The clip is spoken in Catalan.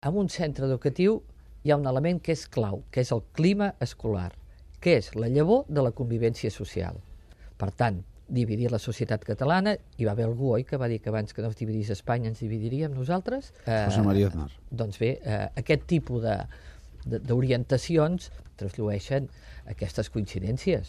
En un centre educatiu hi ha un element que és clau, que és el clima escolar, que és la llavor de la convivència social. Per tant, dividir la societat catalana, hi va haver algú, oi, que va dir que abans que no es dividís Espanya ens dividiríem nosaltres? Eh, José María Aznar. Doncs bé, eh, aquest tipus de d'orientacions trasllueixen aquestes coincidències.